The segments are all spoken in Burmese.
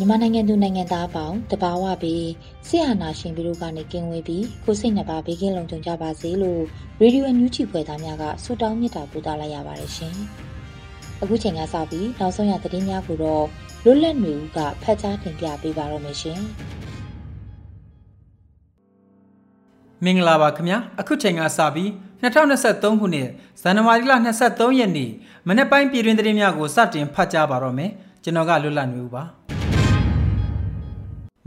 မြန်မာနိုင်ငံသူနိုင်ငံသားအပေါင်းတဘာဝပြီးဆရာနာရှင်ပြီးတို့ကနေကင်းဝေးပြီးကိုစိတ်နှပါဘေးကင်းလုံခြုံကြပါစေလို့ရေဒီယိုညူချီဖွယ်သားများကဆုတောင်းမေတ္တာပို့သလိုက်ရပါတယ်ရှင်။အခုချိန်ကစပြီးနောက်ဆုံးရသတင်းများကိုတော့လွတ်လပ်နေဦးကဖတ်ကြားတင်ပြပေးပါတော့မယ်ရှင်။မင်္ဂလာပါခင်ဗျာအခုချိန်ကစပြီး2023ခုနှစ်ဇန်နဝါရီလ23ရက်နေ့မနေ့ပိုင်းပြည်တွင်သတင်းများကိုစတင်ဖတ်ကြားပါတော့မယ်ကျွန်တော်ကလွတ်လပ်နေဦးပါ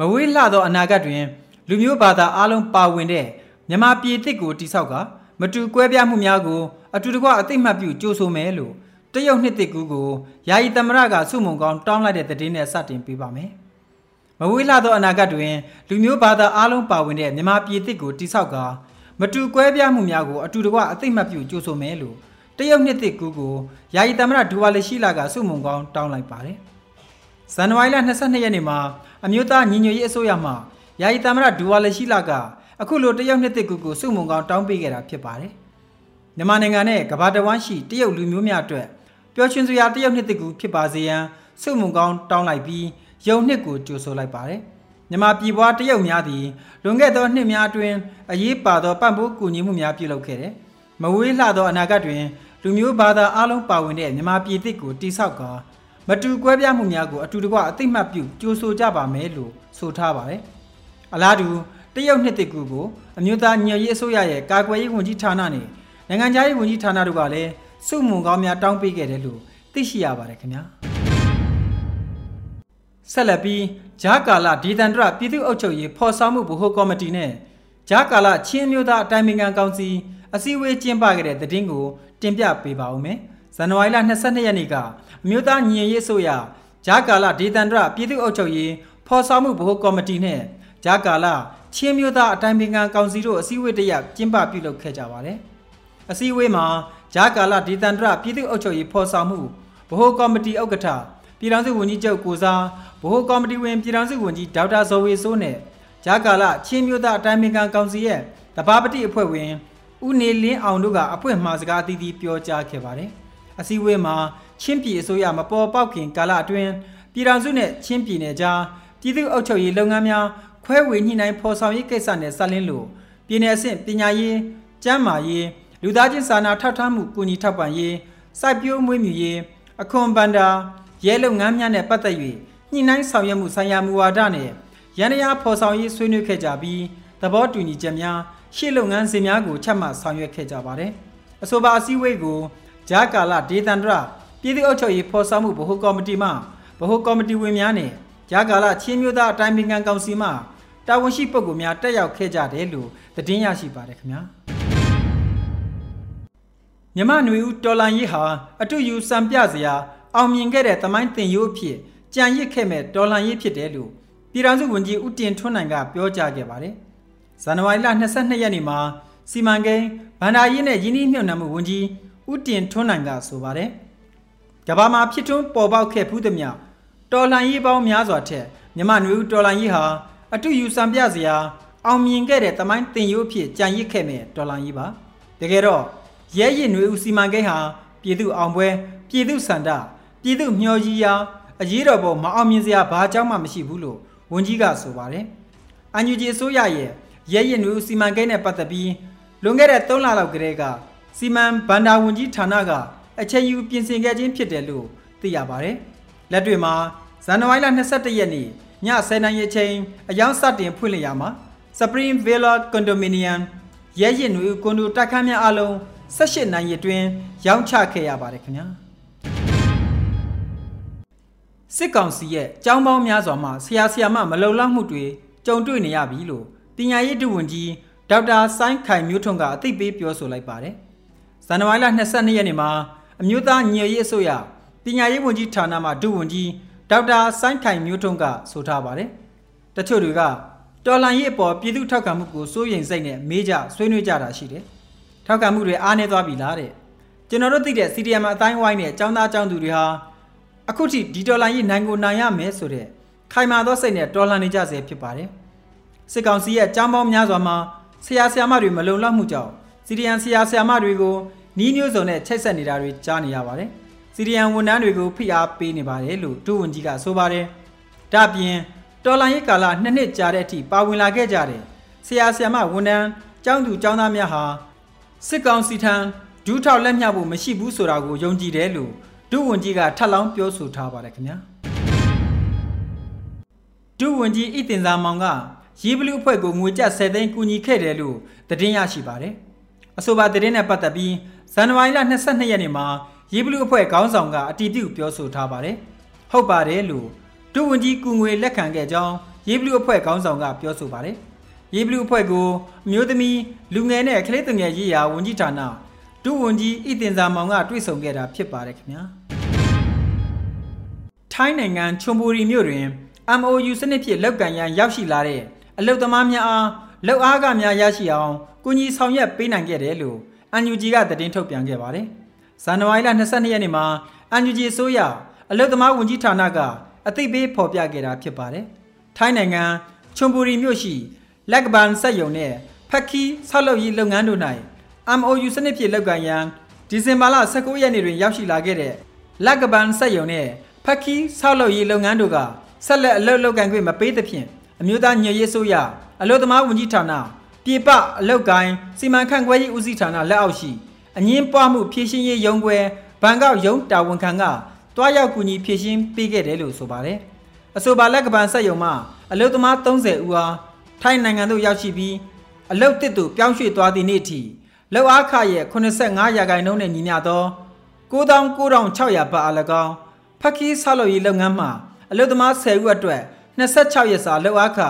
မဝေးလှသောအနာဂတ်တွင် လူမျိုးဘာသာအလုံးပါဝင်တဲ့မြန်မာပြည်တစ်ကိုတိဆောက်ကမတူကွဲပြားမှုများကိုအတူတကွအသိမှတ်ပြုကြိုးဆိုမယ်လို့တရုတ်နှစ်တစ်ကူကိုယာယီသမရကစုမုံကောင်းတောင်းလိုက်တဲ့သတင်းနဲ့စတင်ပေးပါမယ်။မဝေးလှသောအနာဂတ်တွင် လူမျိုးဘာသာအလုံးပါဝင်တဲ့မြန်မာပြည်တစ်ကိုတိဆောက်ကမတူကွဲပြားမှုများကိုအတူတကွအသိမှတ်ပြုကြိုးဆိုမယ်လို့တရုတ်နှစ်တစ်ကူကိုယာယီသမရဒူဝါလရှိလာကစုမုံကောင်းတောင်းလိုက်ပါတယ်။ ဇန်နဝါရီလ22ရက်နေ့မှာအမျိုးသားညီညွတ်ရေးအစိုးရမှယာယီသမရဒူဝါလရှိလာကအခုလိုတရုတ်နှစ်တစ်ကူကိုစုမုံကောင်းတောင်းပေးခဲ့တာဖြစ်ပါတယ်။မြန်မာနိုင်ငံနဲ့ကမ္ဘာတဝန်းရှိတရုတ်လူမျိုးများအတွက်ပျော်ရွှင်စရာတရုတ်နှစ်တစ်ကူဖြစ်ပါစေရန်စုမုံကောင်းတောင်းလိုက်ပြီးယုံနှစ်ကိုကြိုဆိုလိုက်ပါတယ်။မြန်မာပြည်ပွားတရုတ်များသည်လွန်ခဲ့သောနှစ်များအတွင်းအရေးပါသောပံ့ပိုးကူညီမှုများပြုလုပ်ခဲ့တယ်။မဝေးလှသောအနာဂတ်တွင်လူမျိုးဘာသာအလုံးပါဝင်တဲ့မြန်မာပြည်သစ်ကိုတိဆောက်က မတူကွဲပြားမှုများကိုအတူတကွအသိမှတ်ပြုကြိုးဆိုကြပါမယ်လို့ဆိုထားပါတယ်။အလားတူတရုတ်နှစ်တကူကိုအမျိုးသားညွရေးအစိုးရရဲ့ကာကွယ်ရေးဝန်ကြီးဌာနနဲ့နိုင်ငံခြားရေးဝန်ကြီးဌာနတို့ကလည်းစုမုံကောင်းများတောင်းပေးခဲ့တယ်လို့သိရှိရပါတယ်ခင်ဗျာ။ဆက်လက်ပြီးဂျာကာလာဒေသန္တရပြည်သူ့အုပ်ချုပ်ရေးဖော်ဆောင်မှုဗဟိုကော်မတီနဲ့ဂျာကာလာချင်းမျိုးသားအတိုင်းအမြံကောင်စီအစည်းအဝေးကျင်းပခဲ့တဲ့သတင်းကိုတင်ပြပေးပါဦးမယ်။ ဇန်နဝါရီလ22ရက်နေ့ကအမျိုးသားညီညွတ်ရေးအစိုးရဂျာကာလာဒေသန္တရပြည်သူ့အုပ်ချုပ်ရေးဖော်ဆောင်မှုဗဟိုကော်မတီနဲ့ဂျာကာလာချင်းမျိုးသားအတိုင်းပင်ခံကောင်စီတို့အစည်းအဝေးတရကျင်းပပြုလုပ်ခဲ့ကြပါတယ်။အစည်းအဝေးမှာဂျာကာလာဒေသန္တရပြည်သူ့အုပ်ချုပ်ရေးဖော်ဆောင်မှုဗဟိုကော်မတီဥက္ကဋ္ဌပြည်ထောင်စုဝန်ကြီးချုပ်ကိုစားဗဟိုကော်မတီဝင်ပြည်ထောင်စုဝန်ကြီးဒေါက်တာဇော်ဝေစိုးနဲ့ဂျာကာလာချင်းမျိုးသားအတိုင်းပင်ခံကောင်စီရဲ့တဘာပတိအဖွဲ့ဝင်ဦးနေလင်းအောင်တို့ကအဖွင့်မှာစကားအသီးသီးပြောကြားခဲ့ပါတယ်။ အစည်းအဝေးမှာချင်းပြည်အစိုးရမပေါ်ပေါက်ခင်ကာလအတွင်းပြည်ထောင်စုနဲ့ချင်းပြည်နယ်ကြားပြည်သူ့အုပ်ချုပ်ရေးလုပ်ငန်းများခွဲဝေညှိနှိုင်းဖော်ဆောင်ရေးကိစ္စနဲ့ဆက်လင်းလို့ပြည်내အဆင့်ပညာရေး၊ကျန်းမာရေးလူသားချင်းစာနာထောက်ထားမှုကူညီထောက်ပံ့ရေးစိုက်ပျိုးမွေးမြူရေးအခွန်ဘန္တာရဲလုပ်ငန်းများနဲ့ပတ်သက်၍ညှိနှိုင်းဆောင်ရွက်မှုဆိုင်ရာမူဝါဒနဲ့ရန်တရားဖော်ဆောင်ရေးဆွေးနွေးခဲ့ကြပြီးသဘောတူညီချက်များရှေ့လုပ်ငန်းစဉ်များကိုချမှတ်ဆောင်ရွက်ခဲ့ကြပါတယ်။အဆိုပါအစည်းအဝေးကို ဂျာကာလာဒေသန္တရပြည်သူ့အုပ်ချုပ်ရေးဖော်ဆောင်မှုဗဟိုကော်မတီမှဗဟိုကော်မတီဝင်များနဲ့ဂျာကာလာချင်းမျိုးသားအတိုင်းပင်ခံကောင်စီမှတာဝန်ရှိပုဂ္ဂိုလ်များတက်ရောက်ခဲ့ကြတယ်လို့သတင်းရရှိပါတယ်ခင်ဗျာမြမနွေဦးတော်လန်ရေးဟာအတူယူစံပြစရာအောင်မြင်ခဲ့တဲ့သမိုင်းတင်ရိုးအဖြစ်ကြံရစ်ခဲ့မဲ့တော်လန်ရေးဖြစ်တယ်လို့ပြည်ထောင်စုဝန်ကြီးဦးတင်ထွန်းနိုင်ကပြောကြားခဲ့ပါတယ်ဇန်နဝါရီလ22ရက်နေ့မှာစီမံကိန်းဗန္ဒာရေးနဲ့ယင်းနှိမ့်မြုံနှံမှုဝန်ကြီး ဦးတင်ထွန်းနိုင်ကဆိုပါတယ်ကဘာမှာဖြစ်ထွန်းပေါ်ပေါက်ခဲ့ဖူးသည်မြတော်လှန်ရေးပေါင်းများစွာထက်မြမနွေဦးတော်လှန်ရေးဟာအတူယူစံပြစရာအောင်မြင်ခဲ့တဲ့တမိုင်းတင်ရိုးဖြစ်ကြံရစ်ခဲ့မဲ့တော်လှန်ရေးပါတကယ်တော့ရဲရည်နွေဦးစီမံကိန်းဟာပြည်သူအောင်ပွဲပြည်သူစန္ဒပြည်သူမျှော်ကြီးရာအရေးတော်ပေါ်မအောင်မြင်စရာဘာကြောင့်မှမရှိဘူးလို့ဝန်ကြီးကဆိုပါတယ်အန်ယူဂျီအစိုးရရဲ့ရဲရည်နွေဦးစီမံကိန်းနဲ့ပတ်သက်ပြီးလွန်ခဲ့တဲ့3လလောက်ကတည်းက စီမံဘန္ဒာဝန်ကြီးဌာနကအချိန်ယူပြင်ဆင်ခဲ့ခြင်းဖြစ်တယ်လို့သိရပါတယ်။လက်တွေ့မှာဇန်နဝါရီလ22ရက်နေ့ည10:00နာရီအချိန်အယောင်စတင်ဖွင့်လှစ်ရမှာ Spring Villa Condominium ရဲရင်တွေကွန်ဒိုတိုက်ခန်းများအလုံး18နိုင်ရီအတွင်းရောင်းချခဲ့ရပါတယ်ခင်ဗျာစစ်ကောင်စီရဲ့ចောင်းပေါင်းများစွာမှဆရာဆရာမမလုံလောက်မှုတွေကြုံတွေ့နေရပြီလို့ပညာရေးဒုဝန်ကြီးဒေါက်တာဆိုင်းခိုင်မျိုးထွန်းကအသိပေးပြောဆိုလိုက်ပါတယ်ဇ န်နဝါရီလ22ရက်နေ့မှာအမျိုးသားညွေရေးအစိုးရပညာရေးဝန်ကြီးဌာနမှဒုဝန်ကြီးဒေါက်တာစိုင်းခိုင်မျိုးထွန်းကဆိုထားပါတယ်။တချို့တွေကတော်လန်ရေးအပေါ်ပြည်သူထောက်ခံမှုကိုစိုးရိမ်စိတ်နဲ့မေးကြဆွေးနွေးကြတာရှိတယ်။ထောက်ခံမှုတွေအားနည်းသွားပြီလားတဲ့။ကျွန်တော်တို့သိတဲ့ CDM အတိုင်းဝိုင်းနဲ့ចောင်းသားចောင်းသူတွေဟာအခုထိဒီတော်လန်ရေးနိုင်ကိုနိုင်ရမယ်ဆိုတဲ့ခိုင်မာသောစိတ်နဲ့တော်လှန်နေကြဆဲဖြစ်ပါတယ်။စစ်ကောင်စီရဲ့အကြောင်းပေါင်းများစွာမှာဆရာဆရာမတွေမလုံလောက်မှုကြောင့်စီဒီအန်ဆရာဆရာမတွေကို နီးမျိုးစုံနဲ့ချိတ်ဆက်နေတာတွေကြားနေရပါတယ်။ CDM ဝန်ထမ်းတွေကိုဖိအားပေးနေပါတယ်လို့ဒုဝန်ကြီးကဆိုပါတယ်။ဒါ့အပြင်တော်လိုင်းရေးကာလနှစ်နှစ်ကြာတဲ့အထိပါဝင်လာခဲ့ကြတဲ့ဆရာဆရာမဝန်ထမ်းကျောင်းသူကျောင်းသားများဟာစစ်ကောင်စီထံဒူးထောက်လက်မြဖို့မရှိဘူးဆိုတာကိုယုံကြည်တယ်လို့ဒုဝန်ကြီးကထပ်လောင်းပြောဆိုထားပါတယ်ခင်ဗျာဒုဝန်ကြီးဤတင်စာမောင်ကရေးဘလူးအဖွဲ့ကိုငွေကျပ်10သိန်းကူညီခဲ့တယ်လို့သတင်းရရှိပါတယ်အဆိုပါသတင်းနဲ့ပတ်သက်ပြီး ဇန်နဝါရီလ22ရက်နေ့မှာရေးဘလူးအဖွဲ့ခေါင်းဆောင်ကအတည်ပြုပြောဆိုထားပါတယ်ဟုတ်ပါတယ်လို့ဒုဝန်ကြီးကူငွေလက်ခံခဲ့ကြောင်းရေးဘလူးအဖွဲ့ခေါင်းဆောင်ကပြောဆိုပါတယ်။ရေးဘလူးအဖွဲ့ကိုအမျိုးသမီးလူငယ်နဲ့ကလေးသူငယ်ရေးရာဝန်ကြီးဌာနဒုဝန်ကြီးဤတင်စာမောင်ကတွေ့ဆုံခဲ့တာဖြစ်ပါတယ်ခင်ဗျာ။ထိုင်းနိုင်ငံချွန်ဘူရီမြို့တွင် MOU စနစ်ဖြင့်လောက်ကန်ရန်ရောက်ရှိလာတဲ့အလုတ်သမားများအားလောက်အားကများရရှိအောင်ကူညီဆောင်ရွက်ပေးနိုင်ခဲ့တယ်လို့ NUG ကသတင်းထုတ်ပြန်ခဲ့ပါတယ်။ဇန်နဝါရီလ22ရက်နေ့မှာ NUG အစိုးရအလုတ်သမားဝန်ကြီးဌာနကအသိပေးဖော်ပြခဲ့တာဖြစ်ပါတယ်။ထိုင်းနိုင်ငံချွန်ဘူရီမြို့ရှိလက်ကဘန်ဆက်ယုံနဲ့ဖက်ခီဆောက်လုပ်ရေးလုပ်ငန်းတို့၌ MOU စနစ်ဖြင့်လုပ်ကိုင်ရန်ဒီဇင်ဘာလ19ရက်နေ့တွင်ရောက်ရှိလာခဲ့တဲ့လက်ကဘန်ဆက်ယုံနဲ့ဖက်ခီဆောက်လုပ်ရေးလုပ်ငန်းတို့ကဆက်လက်အလုပ်လုပ်ကိုင်ခွင့်မပေးသဖြင့်အမျိုးသားညွှန်ရေးဆိုရအလို့သမားဝန်ကြီးဌာန ပြေပအလုပ်ကိုင်စီမံခန့်ခွဲရေးဦးစီးဌာနလက်အောက်ရှိအငင်းပွားမှုဖြည့်ရှင်းရေးရုံးခွဲဘန်ကောက်ရုံးတာဝန်ခံကတွားရောက်ကူညီဖြည့်ရှင်းပေးခဲ့တယ်လို့ဆိုပါတယ်။အဆိုပါလက်ကပန်ဆက်ယုံမှအလုသမား30ဦးအားထိုင်းနိုင်ငံသို့ရောက်ရှိပြီးအလုတစ်သို့ပြောင်းရွှေ့သွားသည့်နေ့ထိလောက်အားခရဲ့85ရာခိုင်နှုန်းနဲ့ညီမျှသော99,600ဘတ်အား၎င်းဖက်ခီးဆောက်လုပ်ရေးလုပ်ငန်းမှအလုသမား10ဦးအတွက်26ရက်စာလောက်အားခ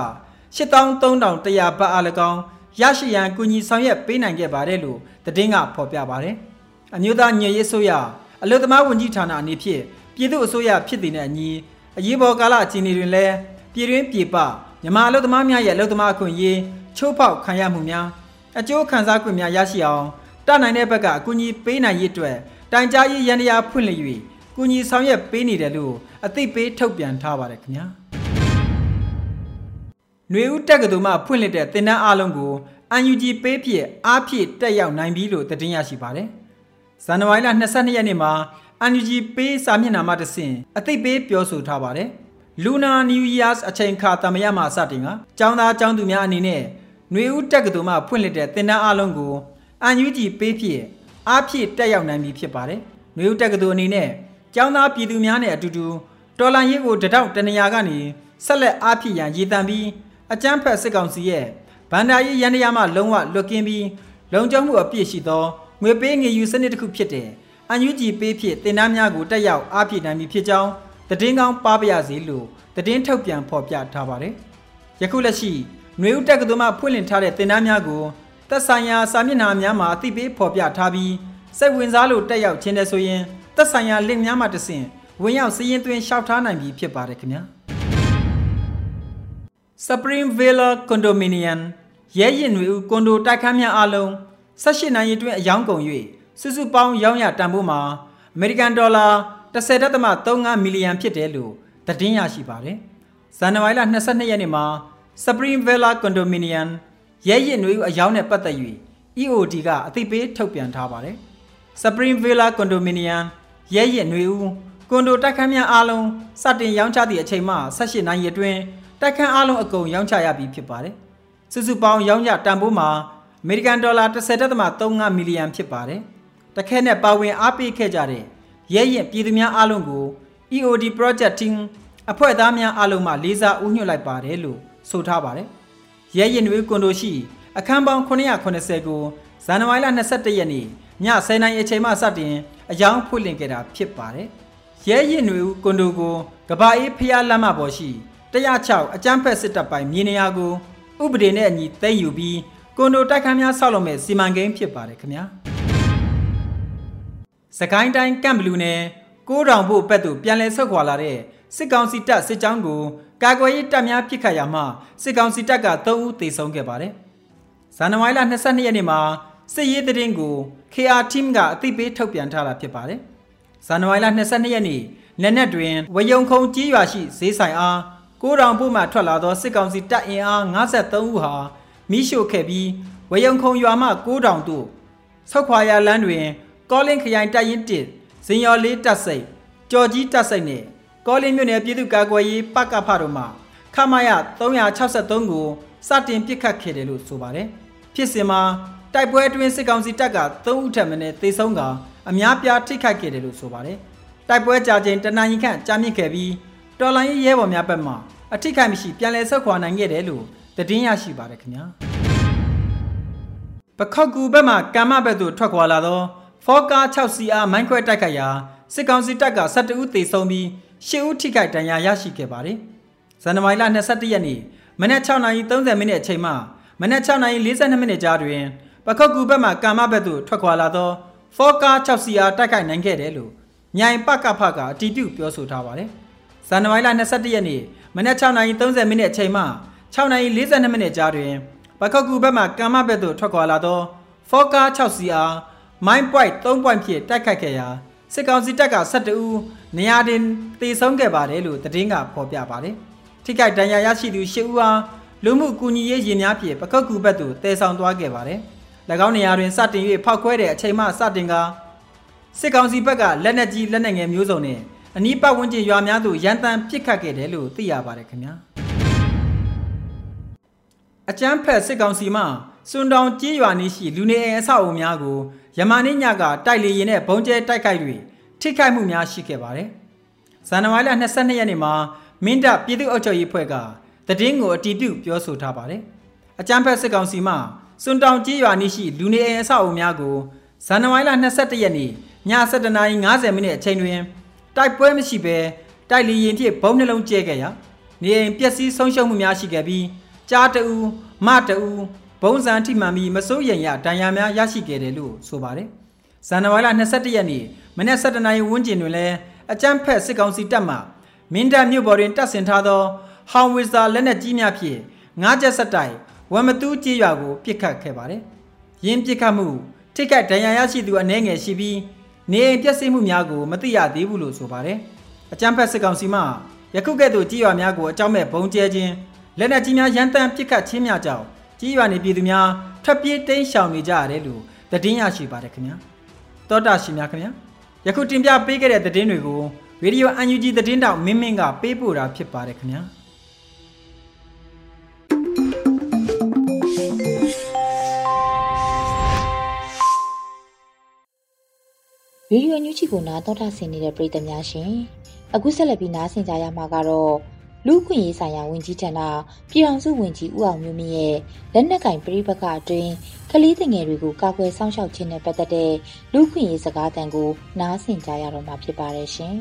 83,100ဘတ်အား၎င်း ရရှိရန်ကူညီဆောင်ရွက်ပေးနိုင်ခဲ့ပါတယ်လို့သတင်းကဖော်ပြပါတယ်။အမျိုးသားညွေရေးဆိုရအလုသမားဝန်ကြီးဌာနအနေဖြင့်ပြည်သူ့အစိုးရဖြစ်တည်တဲ့အညီအရေးပေါ်ကာလအခြေအနေတွင်လည်းပြည်တွင်းပြည်ပမြန်မာအလုသမားများရဲ့အလုသမားအခွင့်အရေးချိုးဖောက်ခံရမှုများအကျိုးခံစား권များရရှိအောင်တနိုင်တဲ့ဘက်ကအကူအညီပေးနိုင်ရေးအတွက်တိုင်ကြားရေးရန်တရားဖွင့်လှစ်၍ကူညီဆောင်ရွက်ပေးနေတယ်လို့အသိပေးထုတ်ပြန်ထားပါတယ်ခင်ဗျာ။ နှွေဦးတက္ကသိုလ်မှဖွင့်လှစ်တဲ့သင်တန်းအလုံးကို UNG ပေးဖြစ်အားဖြင့်တက်ရောက်နိုင်ပြီလို့သတင်းရရှိပါတယ်။ဇန်နဝါရီလ22ရက်နေ့မှာ UNG ပေးစာမျက်နှာမှတဆင့်အသိပေးပြောဆိုထားပါတယ်။ Lunar New Year's အချိန်ခါတမရမှာစတင်ကចောင်းသားចောင်းသူများအနေနဲ့နှွေဦးတက္ကသိုလ်မှဖွင့်လှစ်တဲ့သင်တန်းအလုံးကို UNG ပေးဖြစ်အားဖြင့်တက်ရောက်နိုင်ပြီဖြစ်ပါတယ်။နှွေဦးတက္ကသိုလ်အနေနဲ့ចောင်းသားပြည်သူများနဲ့အတူတူတော်လန်ရေးကိုတထောက်တနေရာကနေဆက်လက်အားဖြင့်ရန်ရည်တမ်းပြီး အကြမ်းဖက်စစ်ကောင်စီရဲ့ဗန္ဒာရေးရန်တရားမှလုံးဝလွတ်ကင်းပြီးလုံခြုံမှုအပြည့်ရှိသောငွေပေးငွေယူစနစ်တစ်ခုဖြစ်တဲ့အန်ယူဂျီပေးဖြစ်တင်ဒန်းများကိုတက်ရောက်အားဖြည့်နိုင်ပြီဖြစ်ကြောင်းတည်င်းကောင်းပါပရစေလို့တည်င်းထုတ်ပြန်ဖော်ပြထားပါတယ်။ယခုလက်ရှိຫນွေဦးတက်ကတူမှဖွင့်လှစ်ထားတဲ့တင်ဒန်းများကိုသက်ဆိုင်ရာစာမျက်နှာများမှာအသိပေးဖော်ပြထားပြီးစိတ်ဝင်စားလို့တက်ရောက်ခြင်းတဲ့ဆိုရင်သက်ဆိုင်ရာ link များမှာတဆင့်ဝင်ရောက်စီးရင်သွင်းရှောက်ထားနိုင်ပြီဖြစ်ပါတယ်ခင်ဗျာ။ Supreme Villa Condominium ရဲရင်တွေဦးကွန်ဒိုတိုက်ခန်းများအလုံး18နိုင်ရီတွင်အယောင်းကုန်၍စုစုပေါင်းရောင်းရတန်ဖိုးမှာအမေရိကန်ဒေါ်လာ10.35မီလီယံဖြစ်တယ်လို့သတင်းရရှိပါတယ်။ဇန်နဝါရီလ22ရက်နေ့မှာ Supreme Villa Condominium ရဲရင်တွေအယောင်းနဲ့ပတ်သက်၍ EOD ကအသိပေးထုတ်ပြန်ထားပါတယ်။ Supreme Villa Condominium ရဲရင်တွေဦးကွန်ဒိုတိုက်ခန်းများအားလုံးစတင်ရောင်းချသည့်အချိန်မှ18နိုင်ရီအတွင်း တိုက်ခန်းအားလုံးအကုန်ရောင်းချရပြီဖြစ်ပါတယ်။စုစုပေါင်းရောင်းချတန်ဖိုးမှာအမေရိကန်ဒေါ်လာ10.35မီလီယံဖြစ်ပါတယ်။တခဲနဲ့ပါဝင်အားပေးခဲ့ကြတဲ့ရဲရင်ပြည်သူများအားလုံးကို EOD Project Team အဖွဲ့သားများအားလုံးမှလေးစားဦးညွှတ်လိုက်ပါတယ်လို့ဆိုထားပါတယ်။ရဲရင်တွေကွန်ဒိုရှိ အခန်းပေါင်း980ကိုဇန်နဝါရီလ22ရက်နေ့ည10:00နာရီအချိန်မှစတင်အယောင်ဖွင့်လှစ်ခဲ့တာဖြစ်ပါတယ်။ရဲရင်တွေကွန်ဒိုကိုကဘာအေးဖျားလမ်းမပေါ်ရှိ 106အကြမ်းဖက်စစ်တပ်ပိုင်းမြေနေရာကိုဥပဒေနဲ့အညီသိမ်းယူပြီးကွန်ဒိုတိုက်ခန်းများဆောက်လုပ်မဲ့စီမံကိန်းဖြစ်ပါတယ်ခင်ဗျာ။စကိုင်းတိုင်းကမ်ဘလူးနယ်ကိုးတောင်ဖို့ဘက်သို့ပြန်လည်ဆုတ်ခွာလာတဲ့စစ်ကောင်စီတပ်စစ်ကြောင်းကိုကာကွယ်ရေးတပ်များပစ်ခတ်ရမှစစ်ကောင်စီတပ်က3ဦးသေဆုံးခဲ့ပါတယ်။ဇန်နဝါရီလ22ရက်နေ့မှာစစ်ရေးတရင်ကို KR team ကအသိပေးထုတ်ပြန်ထားတာဖြစ်ပါတယ်။ဇန်နဝါရီလ22ရက်နေ့လက်နက်တွင်ဝယုံခုံကြီးရွာရှိဈေးဆိုင်အား ကိုးတောင်ဖို့မှထွက်လာသောစစ်ကောင်စီတပ်အင်အား53ဦးဟာမိရှို့ခဲ့ပြီးဝယုံခုံရွာမှကိုးတောင်သို့ဆောက်ခွာရလမ်းတွင်ကောလင်းခရိုင်တပ်ရင်း1ဇင်ရော်လေးတပ်စိတ်ကြော်ကြီးတပ်စိတ်နဲ့ကောလင်းမြို့နယ်ပြည်သူ့ကာကွယ်ရေးပကဖတို့မှခမရ363ကိုစတင်ပစ်ခတ်ခဲ့တယ်လို့ဆိုပါတယ်ဖြစ်စဉ်မှာတိုက်ပွဲအတွင်းစစ်ကောင်စီတပ်က3ဦးထပ်မံသေဆုံးကအများပြားထိခိုက်ခဲ့တယ်လို့ဆိုပါတယ်တိုက်ပွဲကြာချိန်တနင်္ဂနွေခန့်ကြာမြင့်ခဲ့ပြီး တော်လိုင်းရဲဘော်များဘက်မှအထိခိုက်မရှိပြန်လည်ဆုတ်ခွာနိုင်ခဲ့တယ်လို့သတင်းရရှိပါတယ်ခင်ဗျာပခောက်ကူဘက်မှကမ္မဘက်သို့ထွက်ခွာလာသောဖောကာ 6CR မိုင်းခွဲတိုက်ခိုက်ရာစစ်ကောင်စီတပ်က12ဦးသေဆုံးပြီး10ဦးထိခိုက်ဒဏ်ရာရရှိခဲ့ပါတယ်။ဇန်နဝါရီလ22ရက်နေ့မနက်6:30မိနစ်အချိန်မှမနက်6:42မိနစ်ကြားတွင်ပခောက်ကူဘက်မှကာမဘက်သို့ထွက်ခွာလာသောဖောကာ 6CR တိုက်ခိုက်နိုင်ခဲ့တယ်လို့မြိုင်ပကဖကအတီးပြုပြောဆိုထားပါတယ်။ ဇန်နဝါရီလ22ရက်နေ့မနက်6:30မိနစ်အချိန်မှ6:42မိနစ်ကြားတွင်ပခောက်ကူဘက်မှကာမဘက်သို့ထွက်ခွာလာသောဖောကာ 6CR မိုင်းပွိုက်3ပွိုက်ဖြင့်တိုက်ခတ်ခဲ့ရာစစ်ကောင်စီတပ်က12ဦးနေရာတင်တေဆုံးခဲ့ပါတယ်လို့သတင်းကဖော်ပြပါတယ်။ထိခိုက်ဒဏ်ရာရရှိသူ10ဦးအားလူမှုကူညီရေးရင်များဖြင့်ပကုတ်ကူဘက်သို့တည်ဆောင်သွားခဲ့ပါတယ်။၎င်းနေရာတွင်စတင်၍ဖောက်ခွဲတဲ့အချိန်မှစတင်ကစစ်ကောင်စီဘက်ကလက်နက်ကြီးလက်နက်ငယ်မျိုးစုံနဲ့ အနီးပတ်ဝန်းကျင်ရွာများသို့ရန်တမ်းပစ်ခတ်ခဲ့တယ်လို့သိရပါတယ်ခင်ဗျာ။အကြမ်းဖက်စစ်ကောင်စီမှစွန်တောင်ကြေးရွာနေရှိလူနေအိမ်အဆောက်အုံများကိုယမန်နေ့ညကတိုက်လေရင်နဲ့ဘုံကျဲတိုက်ခိုက်၍ထိခိုက်မှုများရှိခဲ့ပါတယ်။ဇန်နဝါရီလ22ရက်နေ့မှာမင်းတပ်ပြည်သူ့အုပ်ချုပ်ရေးဖွဲ့ကတည်င်းကိုအတီးပြုတ်ပြောဆိုထားပါတယ်။အကြမ်းဖက်စစ်ကောင်စီမှစွန်တောင်ကြေးရွာနေရှိလူနေအိမ်အဆောက်အုံများကိုဇန်နဝါရီလ22ရက်နေ့ည7:50မိနစ်အချိန်တွင် တိုက်ပွဲမရှိဘဲတိုက်လေရင်ဖြင့်ဘုံနှလုံးကျဲခဲ့ရာနေအိမ်ပျက်စီးဆုံးရှုံးမှုများရှိခဲ့ပြီးကြားတအူမတအူဘုံစံထိမှန်ပြီးမစိုးရိမ်ရဒဏ်ရာများရရှိခဲ့တယ်လို့ဆိုပါတယ်။ဇန်နဝါရီလ22ရက်နေ့မနေ့7နာရီဝန်းကျင်တွင်လည်းအကြမ်းဖက်စစ်ကောင်စီတပ်မှမင်းတပ်မြို့ပေါ်တွင်တပ်ဆင်ထားသောဟောင်ဝစ်ဇာလက်နက်ကြီးများဖြင့်ငါးချက်ဆက်တိုင်ဝမ်မတူးကြေးရွာကိုပစ်ခတ်ခဲ့ပါတယ်။ယင်းပစ်ခတ်မှုထိခိုက်ဒဏ်ရာရရှိသူအနည်းငယ်ရှိပြီး နေအိမ်ပျက်စီးမှုများကိုမသိရသေးဘူးလို့ဆိုပါတယ်။အကြမ်းဖက်စစ်ကောင်စီမှယခုကဲ့သို့ကြေးရွာများကိုအကြောင်းမဲ့ဘုံကျဲခြင်းလက်နက်ကြီးများရန်တမ်းပစ်ခတ်ခြင်းများကြောင့်ကြီးရွာနေပြည်သူများထပ်ပြေးတိမ်းရှောင်နေကြရတယ်လို့သတင်းရရှိပါတယ်ခင်ဗျာတောတာရှင်များခင်ဗျာယခုတင်ပြပေးခဲ့တဲ့သတင်းတွေကိုရေဒီယို UNG သတင်းတောက်မင်းမင်းကပေးပို့တာဖြစ်ပါတယ်ခင်ဗျာ ရေဒီယိုညူချီကိုနားတော်တာဆင်နေတဲ့ပရိသတ်များရှင်အခုဆက်လက်ပြီးနားဆင်ကြရမှာကတော့လူခွင့်ရေးဆိုင်ရာဝန်ကြီးဌာနပြည်ထောင်စုဝန်ကြီးဦးအောင်မျိုးမြင့်ရဲ့လက်နက်ကင်ပြိပခအတွင်းကလေးငယ်တွေကိုကာကွယ်စောင့်ရှောက်ခြင်းနဲ့ပတ်သက်တဲ့လူခွင့်ရေးစကားသံကိုနားဆင်ကြရတော့မှာဖြစ်ပါတယ်ရှင်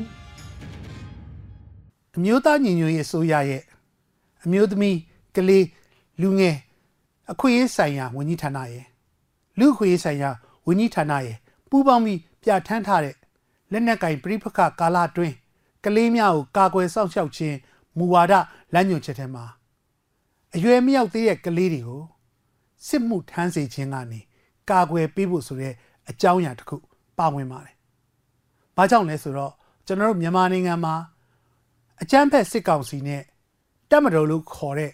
။အမျိုးသားညီညွတ်ရေးအစိုးရရဲ့အမျိုးသမီးကလေးလူငယ်အခွင့်အရေးဆိုင်ရာဝန်ကြီးဌာနရဲ့လူခွင့်ရေးဆိုင်ရာဝန်ကြီးဌာနရဲ့ပူးပေါင်းပြီး ပြဋ္ဌာန်းထားတဲ့လက်နက်ကင်ပြိပခကာလအတွင်းကလေးများကိုကာကွယ်စောင့်ရှောက်ခြင်းမူဝါဒလမ်းညွှန်ချက်ထဲမှာအရွယ်မရောက်သေးတဲ့ကလေးတွေကိုစစ်မှုထမ်းစေခြင်းကနေကာကွယ်ပေးဖို့ဆိုတဲ့အကြောင်းအရာတစ်ခုပါဝင်ပါတယ်။ဘာကြောင့်လဲဆိုတော့ကျွန်တော်တို့မြန်မာနိုင်ငံမှာအကြမ်းဖက်စစ်ကောင်စီနဲ့တပ်မတော်လို့ခေါ်တဲ့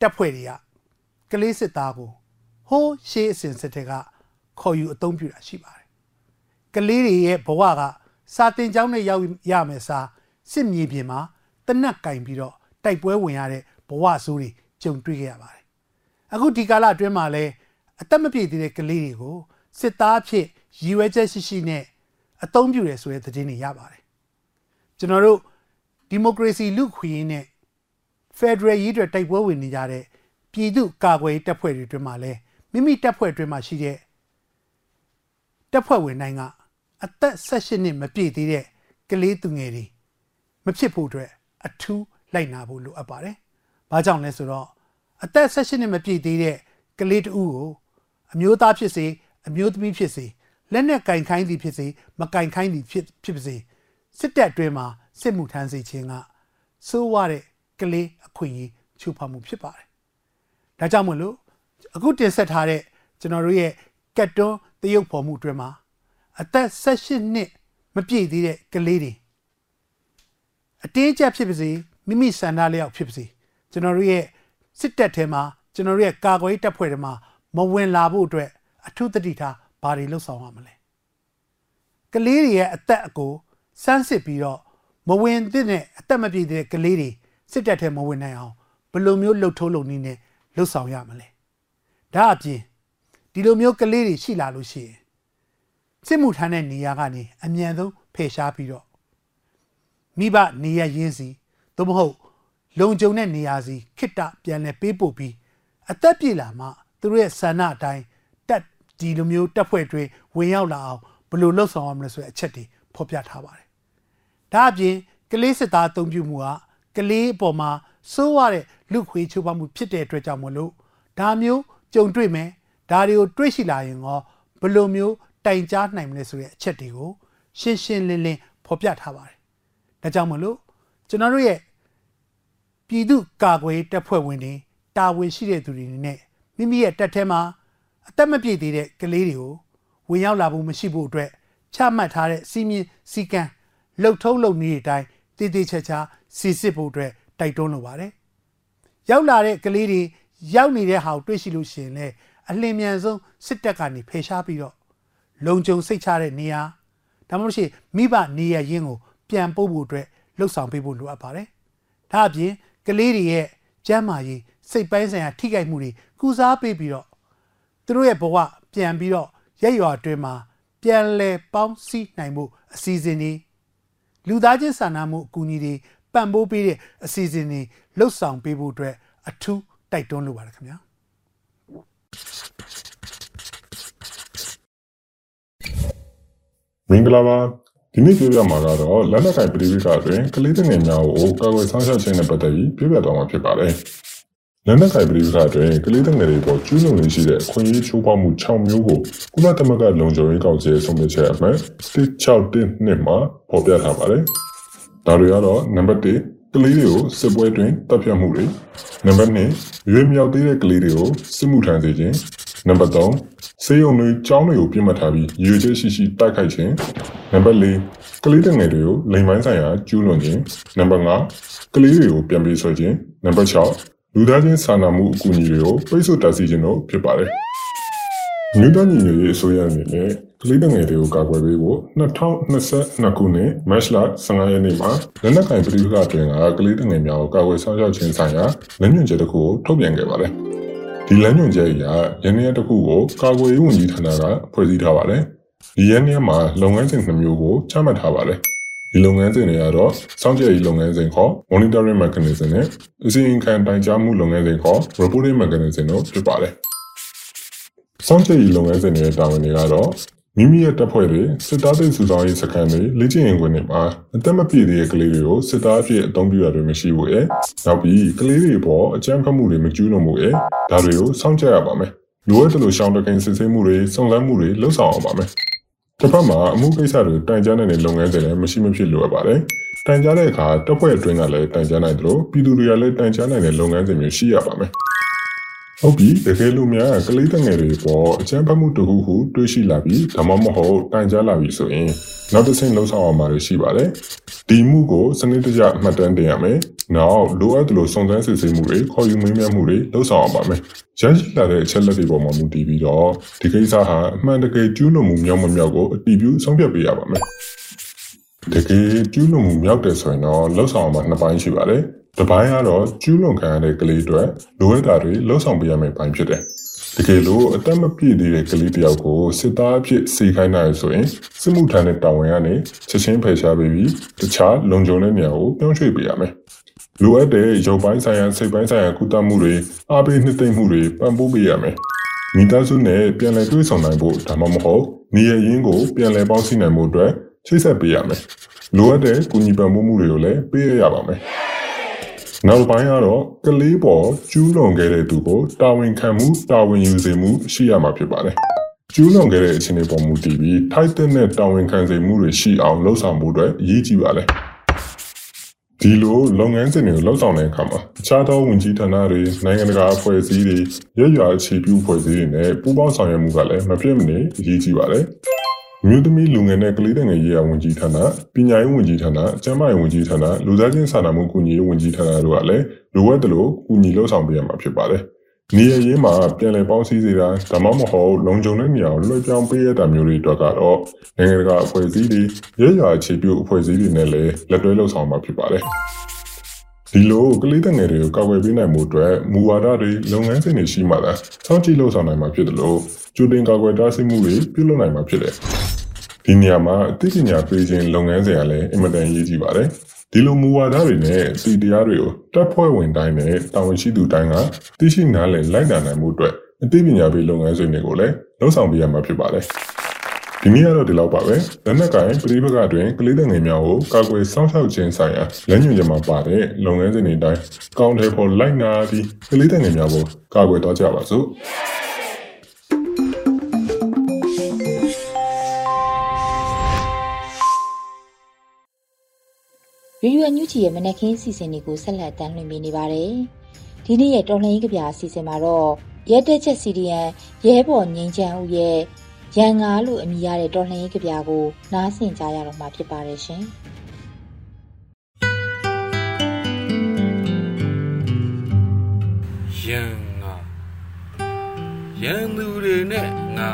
တပ်ဖွဲ့တွေကကလေးစစ်သားကိုဟိုးရှေးအစဉ်စစ်တဲ့ကခေါ်ယူအသုံးပြုတာရှိပါတယ်။ ကလေးတွေရဲ့ဘဝကစာတင်ကျောင်းနဲ့ရောက်ရမယ်စာစစ်မြေပြင်မှာတနက်ကင်ပြီးတော့တိုက်ပွဲဝင်ရတဲ့ဘဝဆိုးတွေကြုံတွေ့ခဲ့ရပါတယ်အခုဒီကာလအတွင်းမှာလဲအသက်မပြည့်သေးတဲ့ကလေးတွေကိုစစ်သားဖြစ်ရည်ရွယ်ချက်ရှိရှိနဲ့အသုံးပြုတယ်ဆိုတဲ့သတင်းတွေရပါတယ်ကျွန်တော်တို့ဒီမိုကရေစီလူခွေးနဲ့ Federal ရေးတွေတိုက်ပွဲဝင်နေကြတဲ့ပြည်သူ့ကာကွယ်ရေးတပ်ဖွဲ့တွေအတွင်းမှာလဲမိမိတပ်ဖွဲ့အတွင်းမှာရှိတဲ့တပ်ဖွဲ့ဝင်တိုင်းက အသက်16နှစ်မပြည့်သေးတဲ့ကလေးသူငယ်တွေမဖြစ်ဖို့အတွက်အထူးလိုက်နာဖို့လိုအပ်ပါတယ်။ဘာကြောင့်လဲဆိုတော့အသက်16နှစ်မပြည့်သေးတဲ့ကလေးတဦးကိုအမျိုးသားဖြစ်စေအမျိုးသမီးဖြစ်စေလက်နဲ့ကင်ခိုင်းသည်ဖြစ်စေမကင်ခိုင်းသည်ဖြစ်ဖြစ်ပါစေစစ်တပ်အတွင်းမှာစစ်မှုထမ်းစေခြင်းကစိုးရတဲ့ကလေးအခွင့်အရေးချိုးဖောက်မှုဖြစ်ပါတယ်။ဒါကြောင့်မို့လို့အခုတင်ဆက်ထားတဲ့ကျွန်တော်တို့ရဲ့ကတ်တွန်းတရုပ်ဖော်မှုအတွင်းမှာ အသက်16နှစ်မပြည့်သေးတဲ့ကလေးတွေအတင်းကျပ်ဖြစ်ပါစေမိမိဆန္ဒလျောက်ဖြစ်ပါစေကျွန်တော်တို့ရဲ့စစ်တပ်ထဲမှာကျွန်တော်တို့ရဲ့ကာကွယ်ရေးတပ်ဖွဲ့တွေမှာမဝင်လာဖို့အတွက်အထူးသတိထားဘာတွေလုပ်ဆောင်ရမလဲကလေးတွေရဲ့အသက်အကိုစမ်းစစ်ပြီးတော့မဝင်သင့်တဲ့အသက်မပြည့်တဲ့ကလေးတွေစစ်တပ်ထဲမဝင်နိုင်အောင်ဘယ်လိုမျိုးလှုပ်ထိုးလုပ်နည်းနဲ့လှုပ်ဆောင်ရမလဲဒါအပြင်ဒီလိုမျိုးကလေးတွေရှိလာလို့ရှိရင် စစ်မှုထမ်းတဲ့နေရာကနေအမြန်ဆုံးဖယ်ရှားပြီးတော့မိဘနေရရင်းစီသို့မဟုတ်လုံခြုံတဲ့နေရာစီခိတ္တပြန်လဲပေးပို့ပြီးအသက်ပြေလာမှသူတို့ရဲ့ဆန္ဒအတိုင်းတက်ဒီလိုမျိုးတက်ဖွဲ့တွေဝင်ရောက်လာအောင်ဘယ်လိုလှုပ်ဆောင်ရမလဲဆိုတဲ့အချက်တွေဖော်ပြထားပါတယ်။ဒါအပြင်ကလေးစစ်သားအသုံးပြုမှုကကလေးအပေါ်မှာစိုးရတဲ့လူခွေးချိုးဖောက်မှုဖြစ်တဲ့အတွက်ကြောင့်မလို့ဒါမျိုးကြုံတွေ့မယ်ဒါတွေကိုတွေးရှိလာရင်ရောဘယ်လိုမျိုး တိုင်ကြားနိုင်မလဲဆိုတဲ့အချက်တွေကိုရှင်းရှင်းလင်းလင်းဖော်ပြထားပါတယ်။ဒါကြောင့်မလို့ကျွန်တော်တို့ရဲ့ပြည်သူကာကွယ်တပ်ဖွဲ့ဝင်တွေတာဝန်ရှိတဲ့သူတွေနဲ့မိမိရဲ့တပ်ထဲမှာအသက်မပြည့်သေးတဲ့ကလေးတွေကိုဝင်ရောက်လာဖို့မရှိဖို့အတွက်ချမှတ်ထားတဲ့စီမင်းစည်းကမ်းလှုပ်ထုံးလုပ်နည်းအတိုင်းတည်တည်ချာချာစီစစ်ဖို့အတွက်တိုက်တွန်းလိုပါတယ်။ရောက်လာတဲ့ကလေးတွေရောက်နေတဲ့ဟာကိုတွေ့ရှိလို့ရှိရင်လည်းအလင်းမြန်ဆုံးစစ်တပ်ကနေဖယ်ရှားပြီးတော့ လုံခြုံစိတ်ချတဲ့နေရာဒါမှမဟုတ်ရှင်မိဘနေရရင်းကိုပြန်ပို့ဖို့အတွက်လှုပ်ဆောင်ပေးဖို့လိုအပ်ပါတယ်။ဒါအပြင်ကလေးတွေရဲ့ကျန်းမာရေးစိတ်ပိုင်းဆိုင်ရာထိခိုက်မှုတွေကုစားပေးပြီးတော့သူတို့ရဲ့ဘဝပြန်ပြီးတော့ရက်ရွာအတွင်းမှာပြန်လည်ပေါင်းစည်းနိုင်မှုအစီအစဉ်တွေလူသားချင်းစာနာမှုအကူအညီတွေပံ့ပိုးပေးတဲ့အစီအစဉ်တွေလှုပ်ဆောင်ပေးဖို့အတွက်အထူးတိုက်တွန်းလိုပါတယ်ခင်ဗျာ မင်္ဂလာပါဒီနေ့ပြောပြမှာကတော့လက်နက်ကင်ပရိဝိကအတွင်းကလေးငယ်များကိုကာကွယ်ဆောင်ရှောက်ခြင်းနဲ့ပတ်သက်ပြီးပြောပြသွားမှာဖြစ်ပါတယ်လက်နက်ကင်ပရိဝိကအတွင်းကလေးငယ်တွေပေါ်ကျူးလွန်နေရှိတဲ့အခွင့်အရေးချိုးဖောက်မှု6မျိုးကိုကုလသမဂ္ဂလုံခြုံရေးကောင်စီရဲ့ဆုံးဖြတ်ချက်အမှတ်161နှစ်မှာဖော်ပြထားပါတယ်ဒါတွေကတော့နံပါတ်1ကလေးတွေကိုစစ်ပွဲတွင်တပ်ဖြတ်မှုတွေနံပါတ်2ရွေးမြောက်သေးတဲ့ကလေးတွေကိုစစ်မှုထမ်းစေခြင်း နံပါတ်3စေယုံတွေကျောင်းတွေကိုပြစ်မှတ်ထားပြီးရွေချက်ရှိရှိတိုက်ခိုက်ခြင်းနံပါတ်4ကလေးငယ်တွေကိုလိမ်ပိုင်းဆိုင်ရာကျူးလွန်ခြင်းနံပါတ်5ကလေးတွေကိုပြန်ပေးဆွဲခြင်းနံပါတ်6လူသားချင်းစာနာမှုအကူအညီတွေကိုပိတ်ဆို့တားဆီးခြင်းတို့ဖြစ်ပါတယ်မြို့တော်ညီညွတ်ရေးအစိုးရအနေနဲ့ကလေးငယ်တွေကိုကာကွယ်ပေးဖို့2022ခုနှစ်မတ်လ15ရက်နေ့မှာလက်နက်ကင်ပြည်ပကတွင်ကကလေးငယ်များကိုကာကွယ်ဆောင်ရွက်ခြင်းဆိုင်ရာလမ်းညွှန်ချက်တစ်ခုကိုထုတ်ပြန်ခဲ့ပါတယ်။ ဒီလမ်းညွှန်ချက်အရရန်ရက်တစ်ခုကိုကာကွယ်ရေးဝန်ကြီးဌာနကဖွဲ့စည်းထားပါတယ်။ဒီရန်ရက်မှာလုပ်ငန်းစဉ်နှမျိုးကိုချမှတ်ထားပါတယ်။ဒီလုပ်ငန်းစဉ်တွေကတော့စောင့်ကြည့်ရေးလုပ်ငန်းစဉ်ခေါ် monitoring mechanism နဲ့အစီရင်ခံတိုင်ကြားမှုလုပ်ငန်းစဉ်ခေါ် reporting mechanism တို့ဖြစ်ပါတယ်။စောင့်ကြည့်ရေးလုပ်ငန်းစဉ်တွေတာဝန်တွေကတော့ မိမိရဲ့တပ်ဖွဲ့တွေစစ်သားတွေစုဆောင်ရေးစခန်းတွေလေ့ကျင့်ရေးခွင်တွေမှာအသက်မပြည့်သေးတဲ့ကလေးတွေကိုစစ်သားအဖြစ်အသုံးပြုရတွေမရှိဘူးရဲ့နောက်ပြီးကလေးတွေပေါ်အကြမ်းဖက်မှုတွေမကျူးလွန်မှုရဲ့ဒါတွေကိုစောင့်ကြရပါမယ်လိုအပ်တဲ့လိုရှောင်းတကိန်စစ်ဆေးမှုတွေစုံစမ်းမှုတွေလှုပ်ဆောင်အောင်ပါမယ်တစ်ဖက်မှာအမှုကိစ္စတွေတိုင်ကြားနိုင်တဲ့လုပ်ငန်းတွေလည်းမရှိမဖြစ်လိုအပ်ပါတယ်တိုင်ကြားတဲ့အခါတပ်ဖွဲ့အတွင်းကလည်းတိုင်ကြားနိုင်တယ်လို့ပြည်သူတွေကလည်းတိုင်ကြားနိုင်တဲ့လုပ်ငန်းတွေမျိုးရှိရပါမယ် ဟုတ်ပြီတကယ်လို့များကလေးတငယ်တွေပေါ်အချမ်းဖတ်မှုတခုခုတွေးရှိလာပြီးဒါမှမဟုတ်တိုင်ကြားလာပြီဆိုရင်နောက်တစ်ဆင့်လှုပ်ဆောင်အောင်မှာရှိပါတယ်ဒီမှုကိုစနစ်တကျမှတ်တမ်းတင်ရမယ်နောက်လိုအပ်သလိုစုံစမ်းစစ်ဆေးမှုတွေခေါ်ယူမင်းမြတ်မှုတွေလှုပ်ဆောင်အောင်ပါမယ်ရရှိလာတဲ့အချက်လက်တွေပေါ်မှာမူတည်ပြီးတော့ဒီကိစ္စဟာအမှန်တကယ်ကျူးလွန်မှုမြောက်မမြောက်ကိုအတည်ပြုဆုံးဖြတ်ပေးရပါမယ်တကယ်ကျူးလွန်မှုမြောက်တယ်ဆိုရင်တော့လှုပ်ဆောင်အောင်မှာနှစ်ပိုင်းရှိပါတယ် တပိုင်းကတော့ကျူးလွန်ခံရတဲ့ကလေးတွေလိုအပ်တာတွေလှုပ်ဆောင်ပေးရမယ့်ပိုင်းဖြစ်တယ်။တကယ်လို့အသက်မပြည့်သေးတဲ့ကလေးတစ်ယောက်ကိုစစ်သားအဖြစ်စေခိုင်းနိုင်ဆိုရင်စစ်မှုထမ်းတဲ့တာဝန်ကနေချက်ချင်းဖယ်ရှားပေးပြီးတခြားလုံခြုံတဲ့နေရာကိုပြောင်းရွှေ့ပေးရမယ်။လိုအပ်တဲ့ရုပ်ပိုင်းဆိုင်ရာစိတ်ပိုင်းဆိုင်ရာကုသမှုတွေအားပေးနှစ်သိမ့်မှုတွေပံ့ပိုးပေးရမယ်။မိသားစုနဲ့ပြန်လည်တွေ့ဆုံနိုင်ဖို့ဒါမှမဟုတ်နေရရင်းကိုပြန်လည်ပေါင်းစည်းနိုင်မှုအတွက်ချိတ်ဆက်ပေးရမယ်။လိုအပ်တဲ့ကုညီပံ့ပိုးမှုတွေကိုလည်းပေးရရပါမယ်။ နောက်ပိုင်းကတော့ကလေးပေါ်ကျူးလွန်ခဲ့တဲ့သူကိုတာဝန်ခံမှုတာဝန်ယူစေမှုရှိရမှာဖြစ်ပါတယ်။ကျူးလွန်ခဲ့တဲ့အခြေအနေပေါ်မူတည်ပြီးထိုက်တဲ့နဲ့တာဝန်ခံစေမှုတွေရှိအောင်လှုပ်ဆောင်မှုတွေအရေးကြီးပါတယ်။ဒီလိုလုပ်ငန်းစဉ်တွေကိုလှုပ်ဆောင်တဲ့အခါမှာအခြားသောဝန်ကြီးဌာနတွေနိုင်ငံတကာအဖွဲ့အစည်းတွေရွရွအခြေပြုအဖွဲ့အစည်းတွေနဲ့ပူးပေါင်းဆောင်ရွက်မှုကလည်းမဖြစ်မနေအရေးကြီးပါတယ်။ မြို့သမီးလူငယ်နဲ့ကလေးငယ်ရေးရာဝန်ကြီးဌာန၊ပညာရေးဝန်ကြီးဌာန၊ကျန်းမာရေးဝန်ကြီးဌာန၊လူသားချင်းစာနာမှုကူညီရေးဝန်ကြီးဌာနတို့ကလည်းလိုအပ်သလိုကူညီလှုပ်ဆောင်ပေးရမှာဖြစ်ပါတယ်။နေရရေးမှာပြန်လည်ပေါင်းစည်းစေတာဒါမှမဟုတ်လုံခြုံတဲ့နေရာကိုလွှဲပြောင်းပေးရတာမျိုးတွေအတွက်ကတော့နိုင်ငံတကာအဖွဲ့အစည်းတွေရရအခြေပြုအဖွဲ့အစည်းတွေနဲ့လည်းလက်တွဲလှုပ်ဆောင်မှာဖြစ်ပါတယ်ဒီလိုကလေးတငယ်တွေကိုကာကွယ်ပေးနိုင်မှုအတွက်မူဝါဒတွေလုပ်ငန်းစဉ်တွေရှိမှသာစောင့်ကြည့်လှုပ်ဆောင်နိုင်မှာဖြစ်တယ်လို့ကြိုတင်ကာကွယ်တားဆီးမှုတွေပြုလုပ်နိုင်မှာဖြစ်တယ် ဒီနေရာမှာအသိပညာပေးခြင်းလုပ်ငန်းစဉ်ကလည်းအင်မတန်အရေးကြီးပါတယ်ဒီလိုမူဝါဒတွေနဲ့စီတရားတွေကိုတပ်ဖွဲ့ဝင်တိုင်းနဲ့တာဝန်ရှိသူတိုင်းကသိရှိနားလည်လိုက်နာနိုင်မှုအတွက်အသိပညာပေးလုပ်ငန်းစဉ်တွေကိုလည်းလှုပ်ဆောင်ပေးရမှာဖြစ်ပါတယ်။ဒီနေ့ကတော့ဒီလောက်ပါပဲ။လက်နက်ကင်ပြည်ပကတွင်ကလေးငယ်များကိုကာကွယ်စောင့်ရှောက်ခြင်းဆိုင်ရာလမ်းညွှန်ချက်မှာပါတဲ့လုပ်ငန်းစဉ်တွေအတိုင်းကောင်းတယ်ဖို့လိုက်နာပြီးကလေးငယ်များကိုကာကွယ်တော့ကြပါစို့။ ရီယူအန်ယူချီရဲ့မနက်ခင်းအစီအစဉ်တွေကိုဆက်လက်တမ်းလွှင့်ပေးနေပါတယ်။ဒီနေ့ရဲ့တော်လှန်ရေးကြပြအစီအစဉ်မှာတော့ရဲတက်ချက်စီဒီယန်ရဲဘော်ငင်းချမ်းဦးရဲ့ရန်ငါလို့အမည်ရတဲ့တော်လှန်ရေးကြပြကိုနားဆင်ကြရတော့မှာဖြစ်ပါတယ်ရှင်။ရန်ငါရန်သူတွေနဲ့ငါ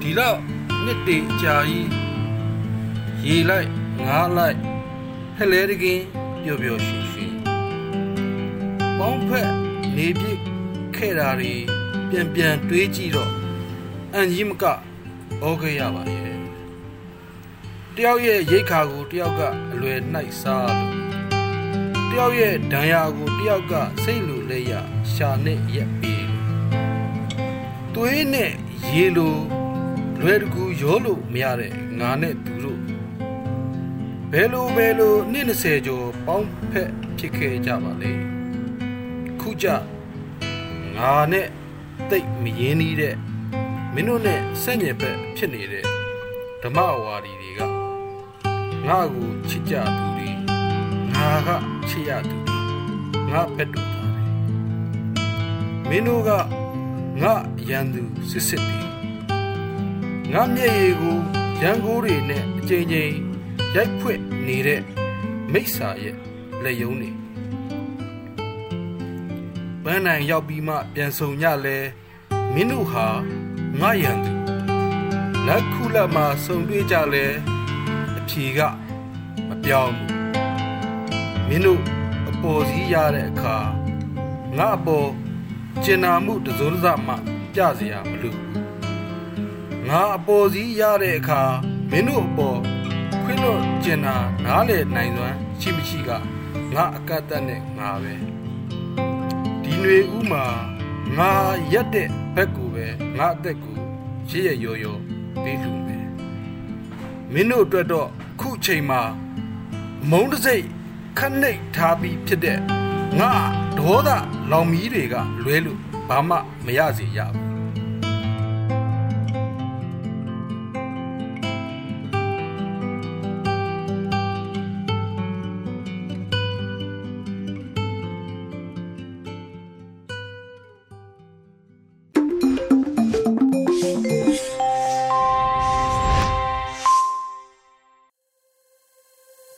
ဒီတော့နှစ်တေအကြာကြီးရေလိုက်ငါလိုက် ဟလဲတကင်းပျော်ပျော်ရွှင်ရွှင်ပေါင်းဖက်နေပြစ်ခဲ့တာတွေပြန်ပြန်တွေးကြည့်တော့အန်ကြီးမကဩခဲ့ရပါရဲ့တယောက်ရဲ့ရိတ်ခါကိုတယောက်ကအလွယ်နှိုက်စားလို့တယောက်ရဲ့ဒဏ်ရာကိုတယောက်ကစိတ်လိုလဲရရှာနဲ့ရက်ပြီးသွေးနဲ့ရေလိုလွယ်တကူရောလို့မရတဲ့ငါနဲ့သူတို့ ဘယ်လိုဘယ်လိုနှစ်20ကျော်ပေါင်းဖက်ဖြစ်ခဲ့ကြပါလေခုကြငါနဲ့တိတ်မရင်းနှီးတဲ့မင်းတို့နဲ့ဆက်ညက်ဘက်ဖြစ်နေတဲ့ဓမ္မဝါဒီတွေကငါ့ကိုချစ်ကြသူတွေငါကချစ်ရသူတွေငါဘက်တူသားတွေမင်းတို့ကငါရန်သူစစ်စစ်တွေငါမျက်ရည်ကိုရန်ကိုးတွေနဲ့အကြိမ်ကြိမ် ရိုက်ဖွင့်နေတဲ့မိစ္ဆာရဲ့လက်ယုံနေပန်းနိုင်ရောက်ပြီးမှပြန်ဆုံညလဲမင်းတို့ဟာငါရန်သူလက်ခုလက်မှာဆုံတွေ့ကြလဲအဖြေကမပြောင်းဘူးမင်းတို့အပေါ်စီးရတဲ့အခါငါအပေါ်ကျင်နာမှုတစိုးတစမှပြเสียမလို့ငါအပေါ်စီးရတဲ့အခါမင်းတို့အပေါ်ခွင့်လို့ ကျင်တာနားလေနိုင်စွမ်းရှိမရှိကငါအကတ်တက်နဲ့ငါပဲဒီຫນွေဥမှာငါရက်တဲ့ဘက်ကိုပဲငါအသက်ကိုရရရော်ရော်ပေးလူမယ်မင်းတို့အတွက်တော့ခုချိန်မှာမုံတစိတ်ခက်နှိတ်ထားပြီးဖြစ်တဲ့ငါဒေါသလောင်မီးတွေကလွဲလို့ဘာမှမရစေရဘူး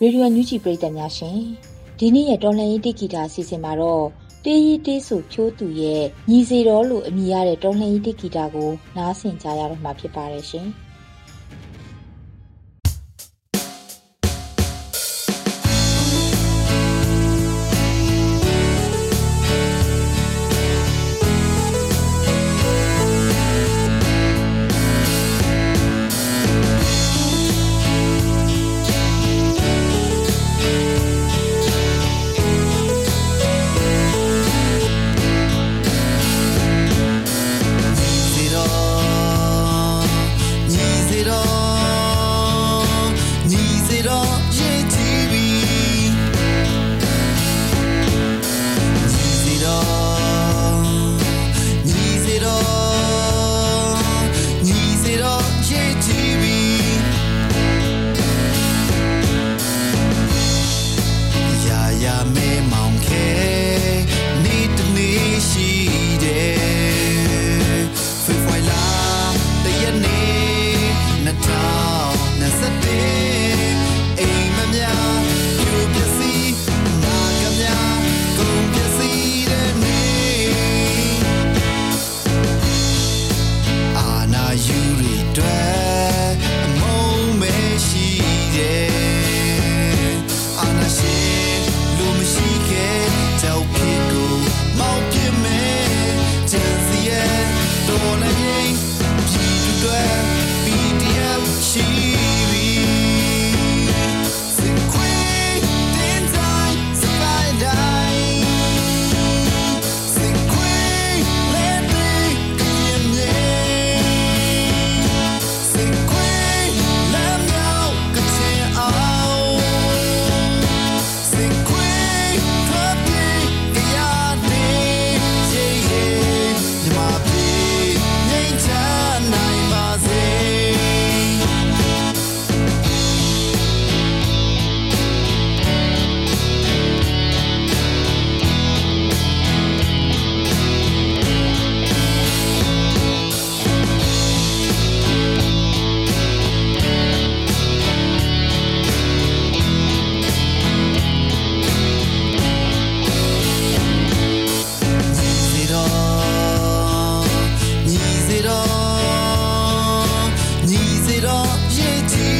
ရေဒီယိုညူချီပရိသတ်များရှင်ဒီနေ့ရဲ့တော်လှန်ရေးတိဂီတာအစီအစဉ်မှာတော့တေးရီတေးဆိုဖြိုးသူရဲ့ညီစီတော်လို့အမည်ရတဲ့တော်လှန်ရေးတိဂီတာကိုနားဆင်ကြရတော့မှာဖြစ်ပါတယ်ရှင်။ Nisez-la, j'ai.